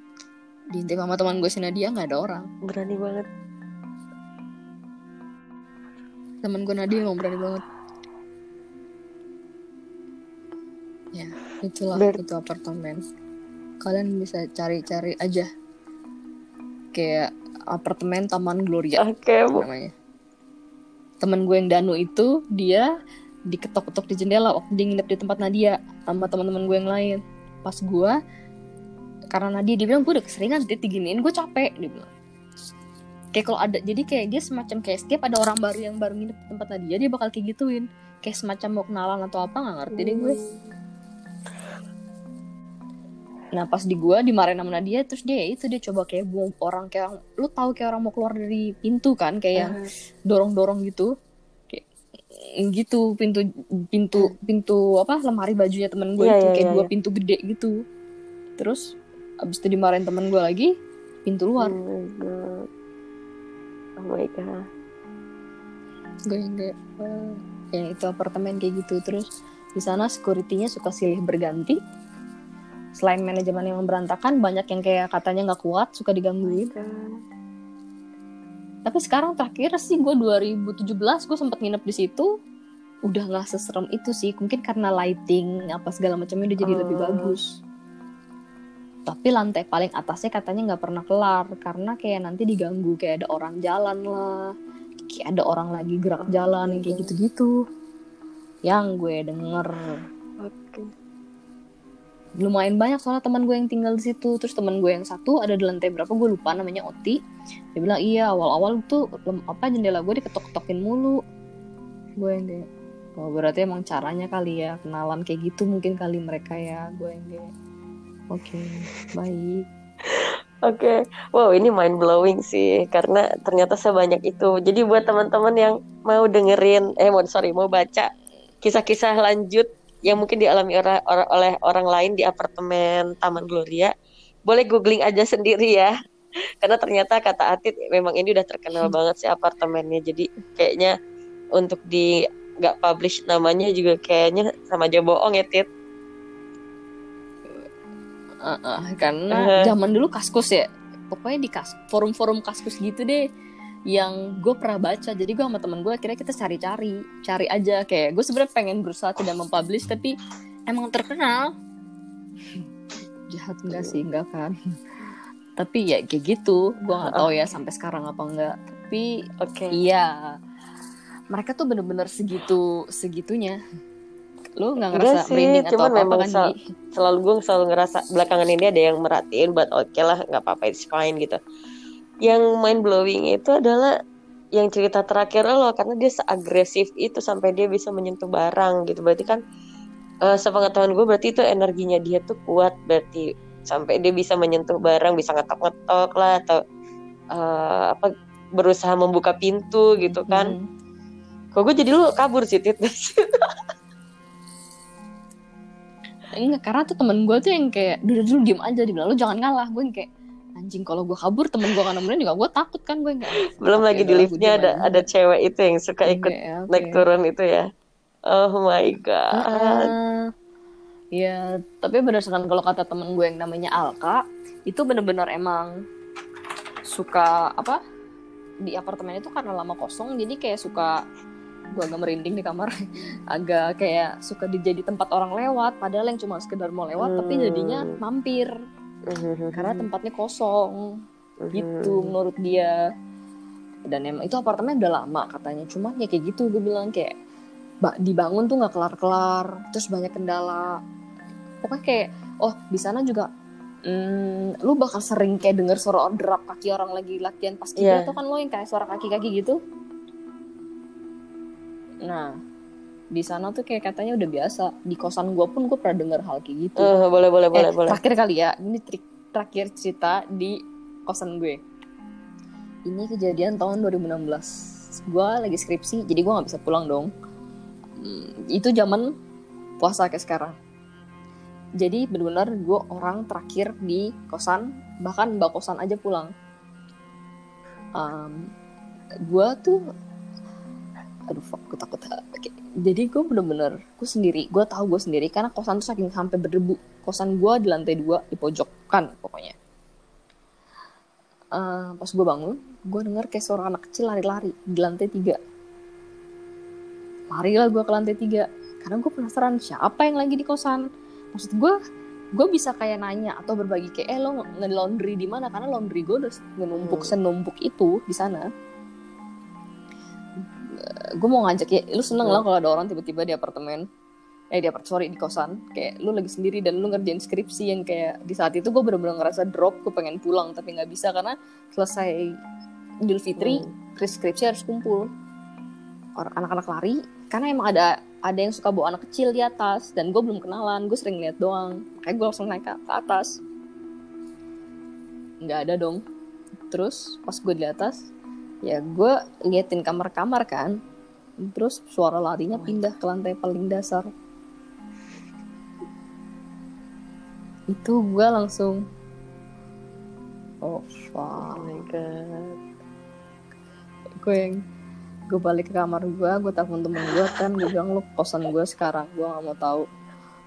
Diintip sama teman gue si Nadia nggak ada orang. Berani banget. temen gue Nadia emang berani banget. Ya itulah Ber- itu apartemen. Kalian bisa cari-cari aja. Kayak apartemen Taman Gloria Oke, Bu. namanya. Temen gue yang Danu itu dia diketok-ketok di jendela waktu dia nginep di tempat Nadia sama teman-teman gue yang lain. Pas gue karena Nadia dia bilang gue udah keseringan dia diginiin gue capek dia bilang. Kayak kalau ada jadi kayak dia semacam kayak setiap ada orang baru yang baru nginep di tempat Nadia dia bakal kayak gituin. Kayak semacam mau kenalan atau apa nggak ngerti deh gue. Nah pas di gue dimarahin sama Nadia terus dia ya itu dia coba kayak buang orang kayak lu tahu kayak orang mau keluar dari pintu kan kayak yang dorong-dorong gitu gitu pintu pintu pintu apa lemari bajunya temen gue Iya, itu iya, kayak iya, dua iya. pintu gede gitu. Terus abis itu dimarahin temen gue lagi pintu luar. Oh my God. Oh my God. gue eh, ya itu apartemen kayak gitu. Terus di sana securitynya suka silih berganti. Selain manajemen yang berantakan banyak yang kayak katanya nggak kuat suka digangguin tapi sekarang terakhir sih gue 2017 gue sempet nginep di situ. Udah nggak seserem itu sih mungkin karena lighting apa segala macamnya udah jadi lebih Oh. bagus. Tapi lantai paling atasnya katanya nggak pernah kelar karena kayak nanti diganggu kayak ada orang jalan lah. Kayak ada orang lagi gerak jalan kayak gitu-gitu. Yang gue denger. Oke. Lumayan banyak soalnya teman gue yang tinggal di situ. Terus teman gue yang satu ada di lantai berapa? Gue lupa namanya Oti. Dia bilang iya awal-awal tuh apa jendela gue diketok-ketokin mulu. Gue yang kayak oh berarti emang caranya kali ya kenalan kayak gitu mungkin kali mereka ya. Gue yang kayak oke baik. Oke, wow ini mind blowing sih karena ternyata sebanyak itu. Jadi buat teman-teman yang mau dengerin, eh mau sorry mau baca kisah-kisah lanjut yang mungkin dialami ora- ora- oleh orang lain di apartemen Taman Gloria, boleh googling aja sendiri ya. Karena ternyata kata Atit memang ini udah terkenal banget sih apartemennya. Jadi kayaknya untuk di nggak publish namanya juga kayaknya sama aja bohong ya Tit. Ah, ah, karena Eh. zaman dulu kaskus ya pokoknya di kas forum-forum kaskus gitu deh yang gue pernah baca. Jadi gue sama temen gue akhirnya kita cari-cari cari aja. Kayak gue sebenarnya pengen berusaha tidak mempublish tapi emang terkenal. Jahat enggak sih? Enggak kan? Tapi ya kayak gitu. Gue nggak tahu ya sampai sekarang apa enggak tapi Oke. iya mereka tuh bener-bener segitu segitunya. Lu nggak Enggak ngerasa sih, merinding atau cuman apa, memang kan sel- selalu gue selalu ngerasa belakangan ini ada yang merhatiin buat oke lah nggak apa-apa it's fine gitu yang mind blowing itu adalah yang cerita terakhir lo karena dia seagresif itu sampai dia bisa menyentuh barang gitu. Berarti kan eh, sepengetahuan gue berarti itu energinya dia tuh kuat berarti sampai dia bisa menyentuh barang bisa ngetok-ngetok lah atau eh, apa berusaha membuka pintu gitu kan. Hmm. kok gue jadi lu kabur sih Tit? Enggak, karena tuh temen gue tuh yang kayak dulu dulu diem aja dibilang lu jangan ngalah. Gue yang kayak anjing kalau gue kabur temen gue kan nemenin juga. Gue takut kan gue enggak belum lagi di liftnya ada ada cewek itu yang suka ikut naik turun itu ya. Oh my god. Ya tapi berdasarkan kalau kata temen gue yang namanya Alka itu bener-bener emang suka apa di apartemen itu karena lama kosong jadi kayak suka gue agak merinding di kamar. Agak kayak suka dijadi tempat orang lewat padahal yang cuma sekedar mau lewat tapi jadinya mampir karena tempatnya kosong. Gitu menurut dia. Dan emang itu apartemen udah lama katanya. Cuman ya kayak gitu gue bilang kayak ba- dibangun tuh nggak kelar-kelar. Terus banyak kendala. Pokoknya kayak oh di sana juga hmm, lu bakal sering kayak denger suara derap kaki orang lagi latihan pas Iya. atau kan lo yang kayak suara kaki-kaki gitu? Nah di sana tuh kayak katanya udah biasa. Di kosan gue pun gue pernah denger hal kayak gitu. Eh, boleh boleh Eh, boleh boleh. terakhir kali ya. Ini trik terakhir cerita di kosan gue. Ini kejadian tahun 2016 gue lagi skripsi jadi gue nggak bisa pulang dong. Hmm, itu zaman puasa kayak sekarang. Jadi benar-benar gue orang terakhir di kosan bahkan mbak kosan aja pulang. Um, gue tuh aduh fuck gue takut. Oke. Jadi gue bener-bener gue sendiri gue tahu gue sendiri karena kosan tuh saking sampai berdebu. Kosan gue di lantai dua di pojokan pokoknya. Eh, pas gue bangun gue denger kayak suara anak kecil lari-lari di lantai tiga. Larilah gue ke lantai tiga karena gue penasaran siapa yang lagi di kosan. Maksud gue gue bisa kayak nanya atau berbagi kayak eh lo nge-laundry di mana? Karena laundry gue udah menumpuk Hmm. senumpuk itu di sana gue mau ngajak ya lu seneng lah kalau ada orang tiba-tiba di apartemen. Eh di apart sorry di kosan. Kayak lu lagi sendiri dan lu ngerjain skripsi yang kayak di saat itu gue bener-bener ngerasa drop gue pengen pulang tapi nggak bisa karena selesai Idul Fitri skripsi harus kumpul. Orang anak-anak lari karena emang ada ada yang suka bawa anak kecil di atas dan gue belum kenalan gue sering lihat doang. Makanya gue langsung naik ke, ke atas. Nggak ada dong. Terus pas gue di atas ya gue liatin kamar-kamar kan. Terus suara larinya pindah ke lantai paling dasar. Itu gue langsung oh oh fuck my god. Gue yang gue balik ke kamar gue gue telepon temen gue kan. Gue bilang lu kosan gue sekarang gue gak mau tahu.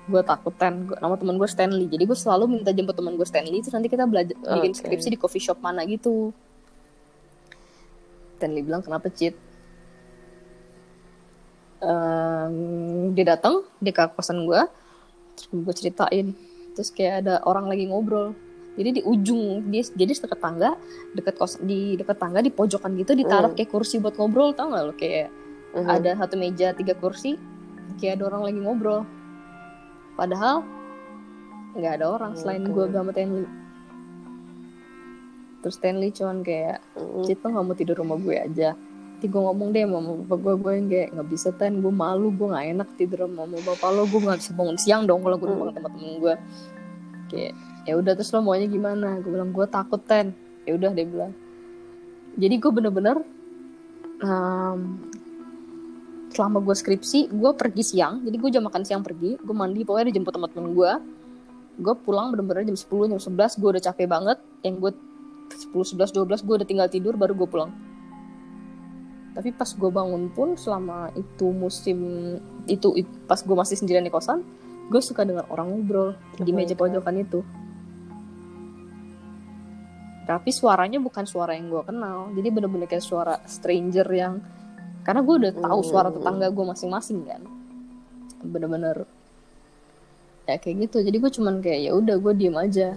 Gue takut ten Gua- nama temen gue Stanley. Jadi gue selalu minta jemput temen gue Stanley terus nanti kita belajar bikin Oke. skripsi di coffee shop mana gitu Stanley bilang kenapa cheat Ehm, dia datang dia ke kosan gue terus gue ceritain terus kayak ada orang lagi ngobrol jadi di ujung dia jadi dekat tangga dekat kos di dekat tangga di pojokan gitu ditaruh Hmm. kayak kursi buat ngobrol tau gak lo kayak Mhm. ada satu meja tiga kursi kayak ada orang lagi ngobrol padahal nggak ada orang selain Oke. gue sama Stanley terus Stanley cuman kayak. Cit lo gak mau tidur rumah gue aja. Nanti gue ngomong deh sama bapak gue Gue yang kayak gak bisa Tan Gue malu Gue gak enak tidur sama mama bapak lo Gue gak bisa bangun siang dong Kalau gue bangun sama temen gue Kayak ya udah terus lo maunya gimana? Gue bilang gue takut Tan. Ya udah dia bilang. Jadi gue bener-bener em, Selama gue skripsi Gue pergi siang. Jadi gue jam makan siang pergi Gue mandi Pokoknya dijemput sama temen gue Gue pulang bener-bener jam 10 Jam 11 Gue udah capek banget. Yang gue 10, 11, 12 gue udah tinggal tidur baru gue pulang. Tapi pas gue bangun pun selama itu musim itu, it- pas gue masih sendirian di kosan gue suka dengar orang ngobrol di Oh meja pojokan itu. Tapi suaranya bukan suara yang gue kenal. Jadi bener-bener kayak suara stranger yang karena gue udah tahu suara Hmm. tetangga gue masing-masing kan. Bener-bener ya kayak gitu. Jadi gue cuman kayak ya udah gue diem aja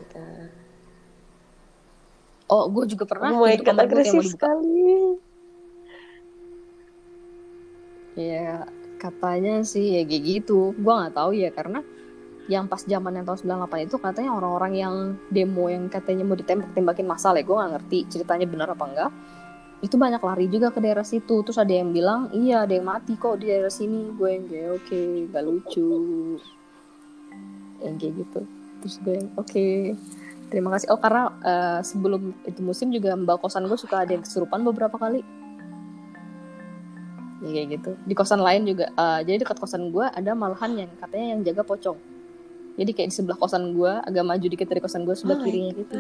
oh gue juga pernah oh my god gue agresif sekali Ya katanya sih ya kayak gitu. Gua nggak tahu ya karena yang pas zaman yang tahun 98 itu katanya orang-orang yang demo yang katanya mau ditembak-tembakin masal ya. Gue nggak ngerti ceritanya benar apa enggak. Itu banyak lari juga ke daerah situ. Terus ada yang bilang, iya ada yang mati kok di daerah sini. Gue yang kayak oke, gak lucu. Yang kayak gitu. Terus gue yang oke. Terima kasih. Oh karena eh, sebelum itu musim juga mbak kosan gue suka ada yang kesurupan beberapa kali. Ya kayak gitu. Di kosan lain juga eh, jadi dekat kosan gue ada malahan yang katanya yang jaga pocong. Jadi kayak di sebelah kosan gue agak maju dikit dari kosan gue sebelah Oh kirinya. gitu.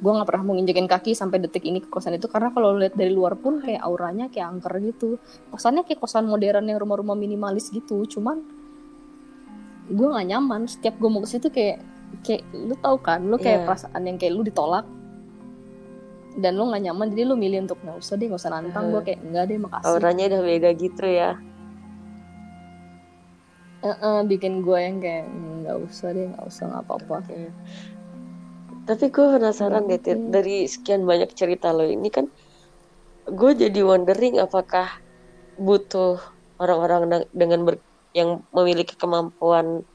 Gue nggak pernah mau nginjekin kaki sampai detik ini ke kosan itu karena kalau lihat dari luar pun kayak auranya kayak angker gitu. Kosannya kayak kosan modern yang rumah-rumah minimalis gitu cuman gue nggak nyaman. Setiap gue mau ke situ kayak kayak lu tau kan lu kayak Iya. perasaan yang kayak lu ditolak dan lu nggak nyaman jadi lu milih untuk nggak usah deh nggak usah nantang Hmm. gue kayak enggak deh makasih auranya udah beda gitu ya Eh-eh, bikin gue yang kayak "Hmm, nggak usah deh nggak usah nggak apa-apa Oke. Tapi gue penasaran deh. Oke. dari sekian banyak cerita lo ini kan, gue jadi wondering apakah butuh orang-orang dengan ber- yang memiliki kemampuan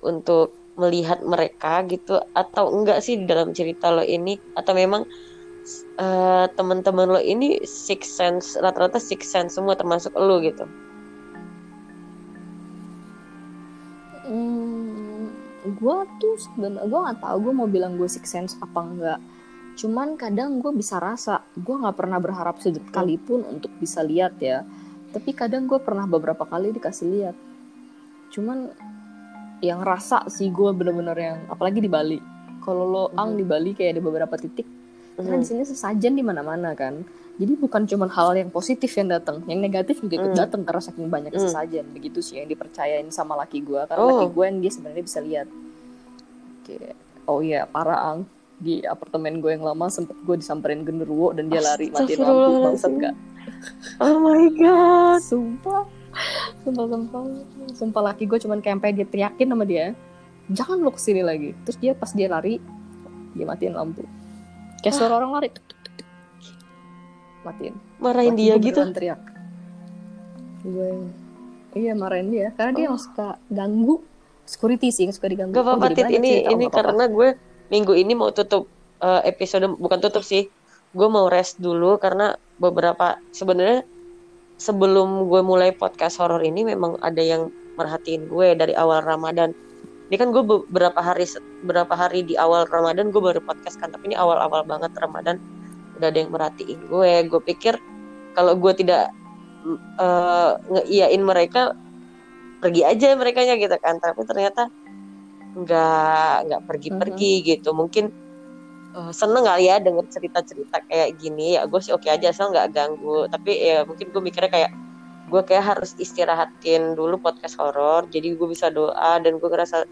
untuk melihat mereka gitu, atau enggak sih dalam cerita lo ini, atau memang eh, teman-teman lo ini six sense, rata-rata six sense semua termasuk lo gitu. Hmm, gue tuh sebenarnya gue nggak tahu gue mau bilang gue six sense apa enggak. Cuman kadang gue bisa rasa, gue nggak pernah berharap sekalipun untuk bisa lihat ya. Tapi kadang gue pernah beberapa kali dikasih lihat. Cuman yang rasa sih gue bener-bener yang, apalagi di Bali. Kalau lo ang Mhm. di Bali kayak ada beberapa titik, karena Mhm. di sini sesajen di mana-mana kan. Jadi bukan cuma hal yang positif yang datang, yang negatif juga ikut Hmm. datang karena saking banyaknya Hmm. sesajen. Begitu sih yang dipercayain sama laki gue, karena Oh. laki gue yang dia sebenarnya bisa lihat. Kayak, oh iya parah ang di apartemen gue yang lama sempet gue disamperin genderuwo dan dia lari matiin lampu bangsat gak? Oh my god. Sumpah, sumpah sumpah, sumpah laki gue cuman kayak sampai dia teriakin sama dia, jangan lo ke sini lagi. Terus dia pas dia lari, dia matiin lampu. Kayak suara orang lari, tuk, tuk, tuk, tuk. matiin. Marahin Laki dia gitu. teriak. Gue, iya marahin dia, karena dia yang suka ganggu security sih, yang suka diganggu. Gak apa-apa Oh, Tit, ini cerita, oh, ini karena gue minggu ini mau tutup eh, episode bukan tutup sih. Gue mau rest dulu karena beberapa sebenarnya sebelum gue mulai podcast horor ini memang ada yang merhatiin gue dari awal Ramadan. Ini kan gue beberapa hari beberapa hari di awal Ramadan gue baru podcast kan, tapi ini awal-awal banget Ramadan udah ada yang merhatiin gue. Gue pikir kalau gue tidak eh, ngeiyain mereka pergi aja mereka gitu kan, tapi ternyata nggak nggak pergi-pergi gitu mungkin eh, seneng kali ya denger cerita-cerita kayak gini. Ya gue sih oke aja asal nggak ganggu. Tapi ya mungkin gue mikirnya kayak gue kayak harus istirahatin dulu podcast horor. Jadi gue bisa doa dan gue ngerasa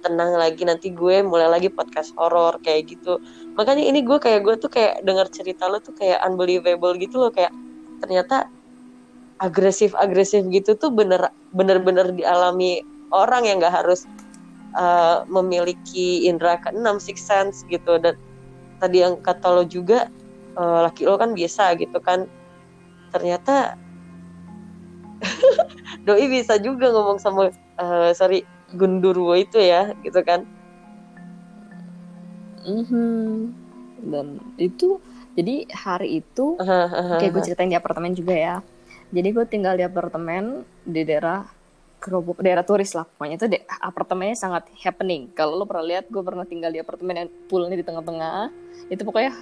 tenang lagi. Nanti gue mulai lagi podcast horor kayak gitu. Makanya ini gue kayak gue tuh kayak denger cerita lo tuh kayak unbelievable gitu loh. Kayak ternyata agresif agresif gitu tuh bener bener bener dialami orang yang nggak harus uh, memiliki indera keenam six sense gitu. Dan tadi yang kata lo juga uh, laki lo kan biasa gitu kan ternyata doi bisa juga ngomong sama uh, sorry gundurwo itu ya gitu kan Mhm. Dan itu jadi hari itu kayak gue ceritain di apartemen juga ya. Jadi gue tinggal di apartemen di daerah kerobok daerah turis lah. Pokoknya itu de- apartemennya sangat happening. Kalau lo pernah lihat gue pernah tinggal di apartemen yang poolnya di tengah-tengah. Itu pokoknya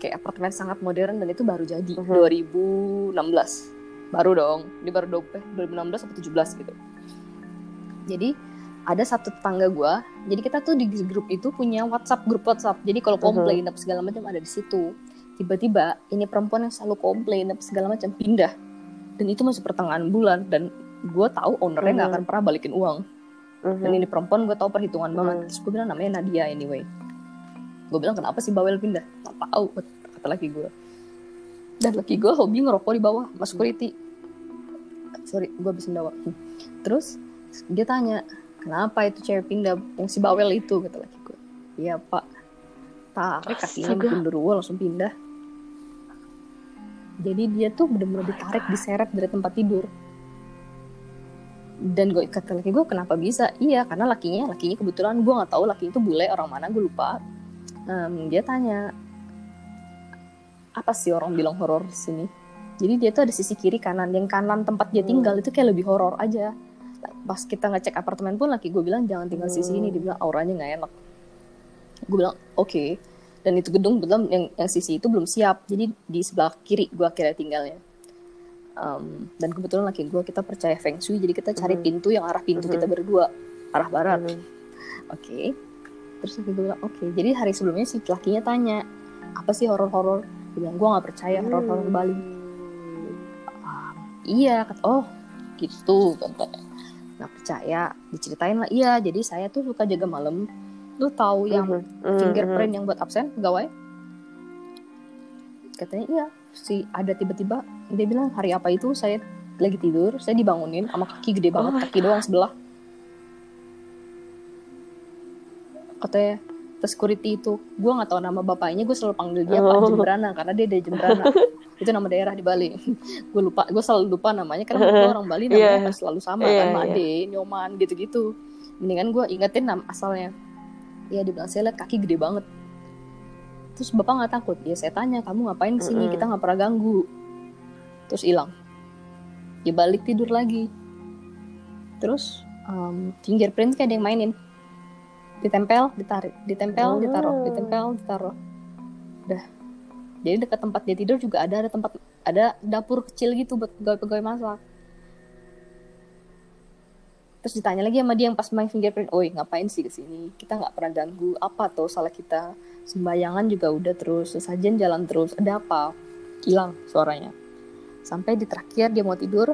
kayak apartemen sangat modern dan itu baru jadi. Mhm. 2016 baru dong. Ini baru do- eh, 2016 atau 17 gitu. Jadi ada satu tetangga gue jadi kita tuh di grup itu punya WhatsApp grup WhatsApp. Jadi kalau komplain apa segala macam ada di situ. Tiba-tiba ini perempuan yang selalu komplain apa segala macam pindah. Dan itu masih pertengahan bulan dan gue tahu ownernya nggak Mhm. akan pernah balikin uang. Mhm. dan ini perempuan gue tahu perhitungan banget. Mhm. terus gue bilang namanya Nadia anyway. Gue bilang kenapa sih bawel pindah? Nggak tahu kata laki gue dan laki gue hobi ngerokok di bawah mas security. Sorry gue habis mendawa Hmm. terus dia tanya kenapa itu cewek pindah? Yang si bawel itu kata laki gue iya pak. Tarik kakinya bikin deruwo langsung pindah. Jadi dia tuh bener-bener ditarik diseret dari tempat tidur dan gue kata laki gue kenapa bisa? Iya karena lakinya lakinya kebetulan gue nggak tahu laki itu bule orang mana gue lupa. Em, dia tanya apa sih orang bilang horor di sini? Jadi dia tuh ada sisi kiri kanan yang kanan tempat dia Hmm. tinggal itu kayak lebih horor aja. Pas kita ngecek apartemen pun laki gue bilang jangan tinggal di sisi ini Hmm. dia bilang auranya nggak enak. Gue bilang oke. Dan itu gedung belum yang, yang sisi itu belum siap. Jadi di sebelah kiri gue akhirnya tinggalnya Um, dan kebetulan laki gue kita percaya feng shui jadi kita cari Mhm. pintu yang arah pintu Mhm. kita berdua arah barat. Mhm. oke. Terus laki gue bilang oke. Jadi hari sebelumnya si lakinya tanya apa sih horor-horor? Dia bilang gue nggak percaya horor-horor di Bali. "Ah, iya kata oh gitu katanya nggak percaya. Diceritain lah iya jadi saya tuh suka jaga malam. Lu tahu yang Mhm. Mhm. fingerprint yang buat absen pegawai? Katanya iya si ada tiba-tiba dia bilang hari apa itu? Saya lagi tidur saya dibangunin sama kaki gede banget Oh. kaki doang sebelah. Katanya the security itu gue nggak tahu nama bapaknya gue selalu panggil dia Pak Oh. Jembrana karena dia dari Jembrana. Itu nama daerah di Bali. Gue lupa gue selalu lupa namanya karena gue orang Bali namanya Iya. kan selalu sama Iya, kan iya. Made Nyoman gitu-gitu. Mendingan gue ingetin nama asalnya. Ya dibilang saya lihat kaki gede banget terus bapak nggak takut? Ya saya tanya kamu ngapain ke sini Mm-mm. kita nggak pernah ganggu. Terus hilang. Dia balik tidur lagi. Terus um, fingerprint kayak ada yang mainin. Ditempel ditarik ditempel Oh. ditaruh ditempel ditaruh. Udah. Jadi dekat tempat dia tidur juga ada ada tempat ada dapur kecil gitu buat pegawai-pegawai masak. Terus ditanya lagi sama dia yang pas main fingerprint, oi ngapain sih ke sini? Kita nggak pernah ganggu, apa tuh salah kita? Sembayangan juga udah terus, sesajen jalan terus, ada apa? Hilang suaranya. Sampai di terakhir dia mau tidur,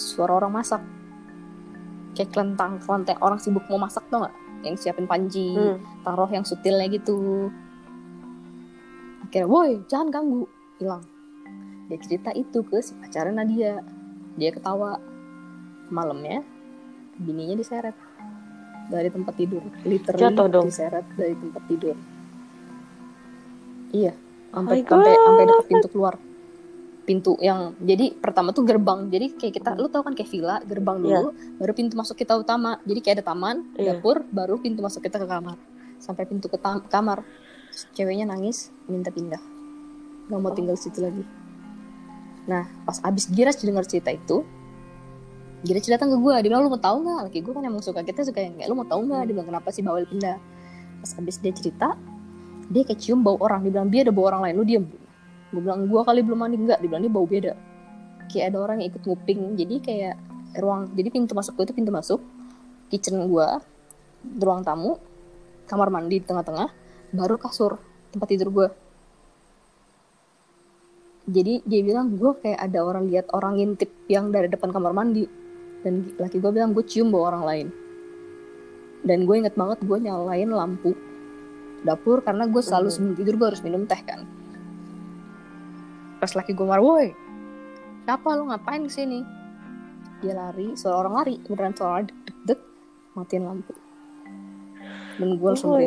suara orang masak. Kayak kelentang, kelenteng orang sibuk mau masak tuh nggak? Yang siapin panci, Hmm. taruh yang sutilnya gitu. Akhirnya, woi jangan ganggu, hilang. Dia cerita itu ke si pacarnya Nadia. Dia ketawa. Malamnya, bininya diseret dari tempat tidur. Literally Jatuh dong. diseret dari tempat tidur. Iya, sampai sampai sampai dekat pintu keluar. Pintu yang jadi pertama tuh gerbang. Jadi kayak kita, lu tau kan kayak villa, gerbang dulu, baru pintu masuk kita utama. Jadi kayak ada taman, Iya. dapur, baru pintu masuk kita ke kamar. Sampai pintu ke kamar, ceweknya nangis, minta pindah. Gak mau tinggal situ lagi. Nah, pas abis Giras dengar cerita itu, Giras datang ke gue, dia bilang lu mau tahu nggak? Laki gue kan emang suka kita suka yang kayak lu mau tahu nggak? Dia bilang kenapa sih bawel pindah? Pas abis dia cerita, dia kayak cium bau orang. Dia bilang dia ada bau orang lain, lu diem. Gue bilang gue kali belum mandi enggak. Dia bilang dia bau beda. Kayak ada orang yang ikut nguping. Jadi kayak ruang, jadi pintu masuk gue itu pintu masuk, kitchen gue, ruang tamu, kamar mandi di tengah-tengah, baru kasur tempat tidur gue. Jadi dia bilang gue kayak ada orang lihat orang ngintip yang dari depan kamar mandi dan laki gue bilang gue cium bau orang lain. Dan gue inget banget gue nyalain lampu dapur karena gue selalu Mhm. sebelum tidur gue harus minum teh kan. Pas laki gue marah, woi, siapa lu ngapain ke sini? Dia lari, suara orang lari, beneran suara orang dek dek, matiin lampu. Dan gue langsung Oh.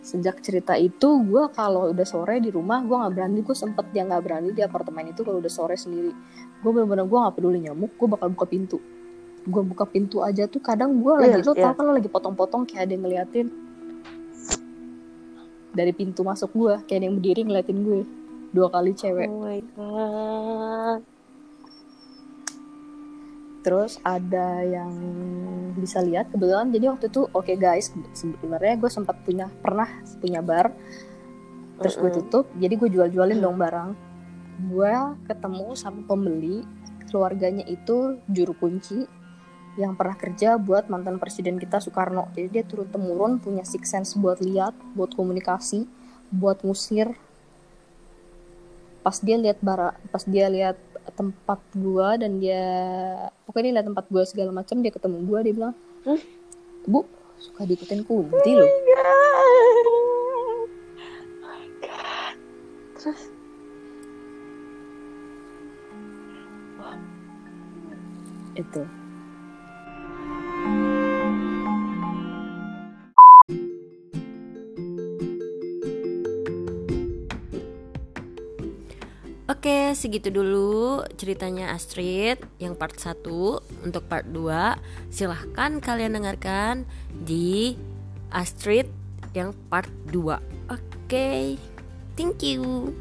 Sejak cerita itu gue kalau udah sore di rumah gue nggak berani. Gue sempet dia nggak berani di apartemen itu kalau udah sore sendiri. Gue bener-bener gue nggak peduli nyamuk gue bakal buka pintu. Gue buka pintu aja tuh kadang gue lagi Iya, lo iya. tau kan lo lagi potong-potong kayak ada yang ngeliatin. Dari pintu masuk gue kayak ada yang berdiri ngeliatin gue. Dua kali cewek. Oh my god. Terus ada yang bisa lihat kebetulan jadi waktu itu oke guys sebenarnya gue sempat punya pernah punya bar. Terus gue tutup jadi gue jual-jualin dong barang. Gue ketemu sama pembeli keluarganya itu juru kunci yang pernah kerja buat mantan presiden kita Soekarno. Jadi dia turun temurun punya six sense buat lihat buat komunikasi buat ngusir. Pas dia lihat bara pas dia lihat tempat gua dan dia pokoknya dia lihat tempat gua segala macam dia ketemu gua dia bilang Hmm? bu suka diikutin kunti loh Oh. Terus itu Oke, segitu dulu ceritanya Astrid yang part 1. Untuk part 2, silahkan kalian dengarkan di Astrid yang part 2. Oke, thank you.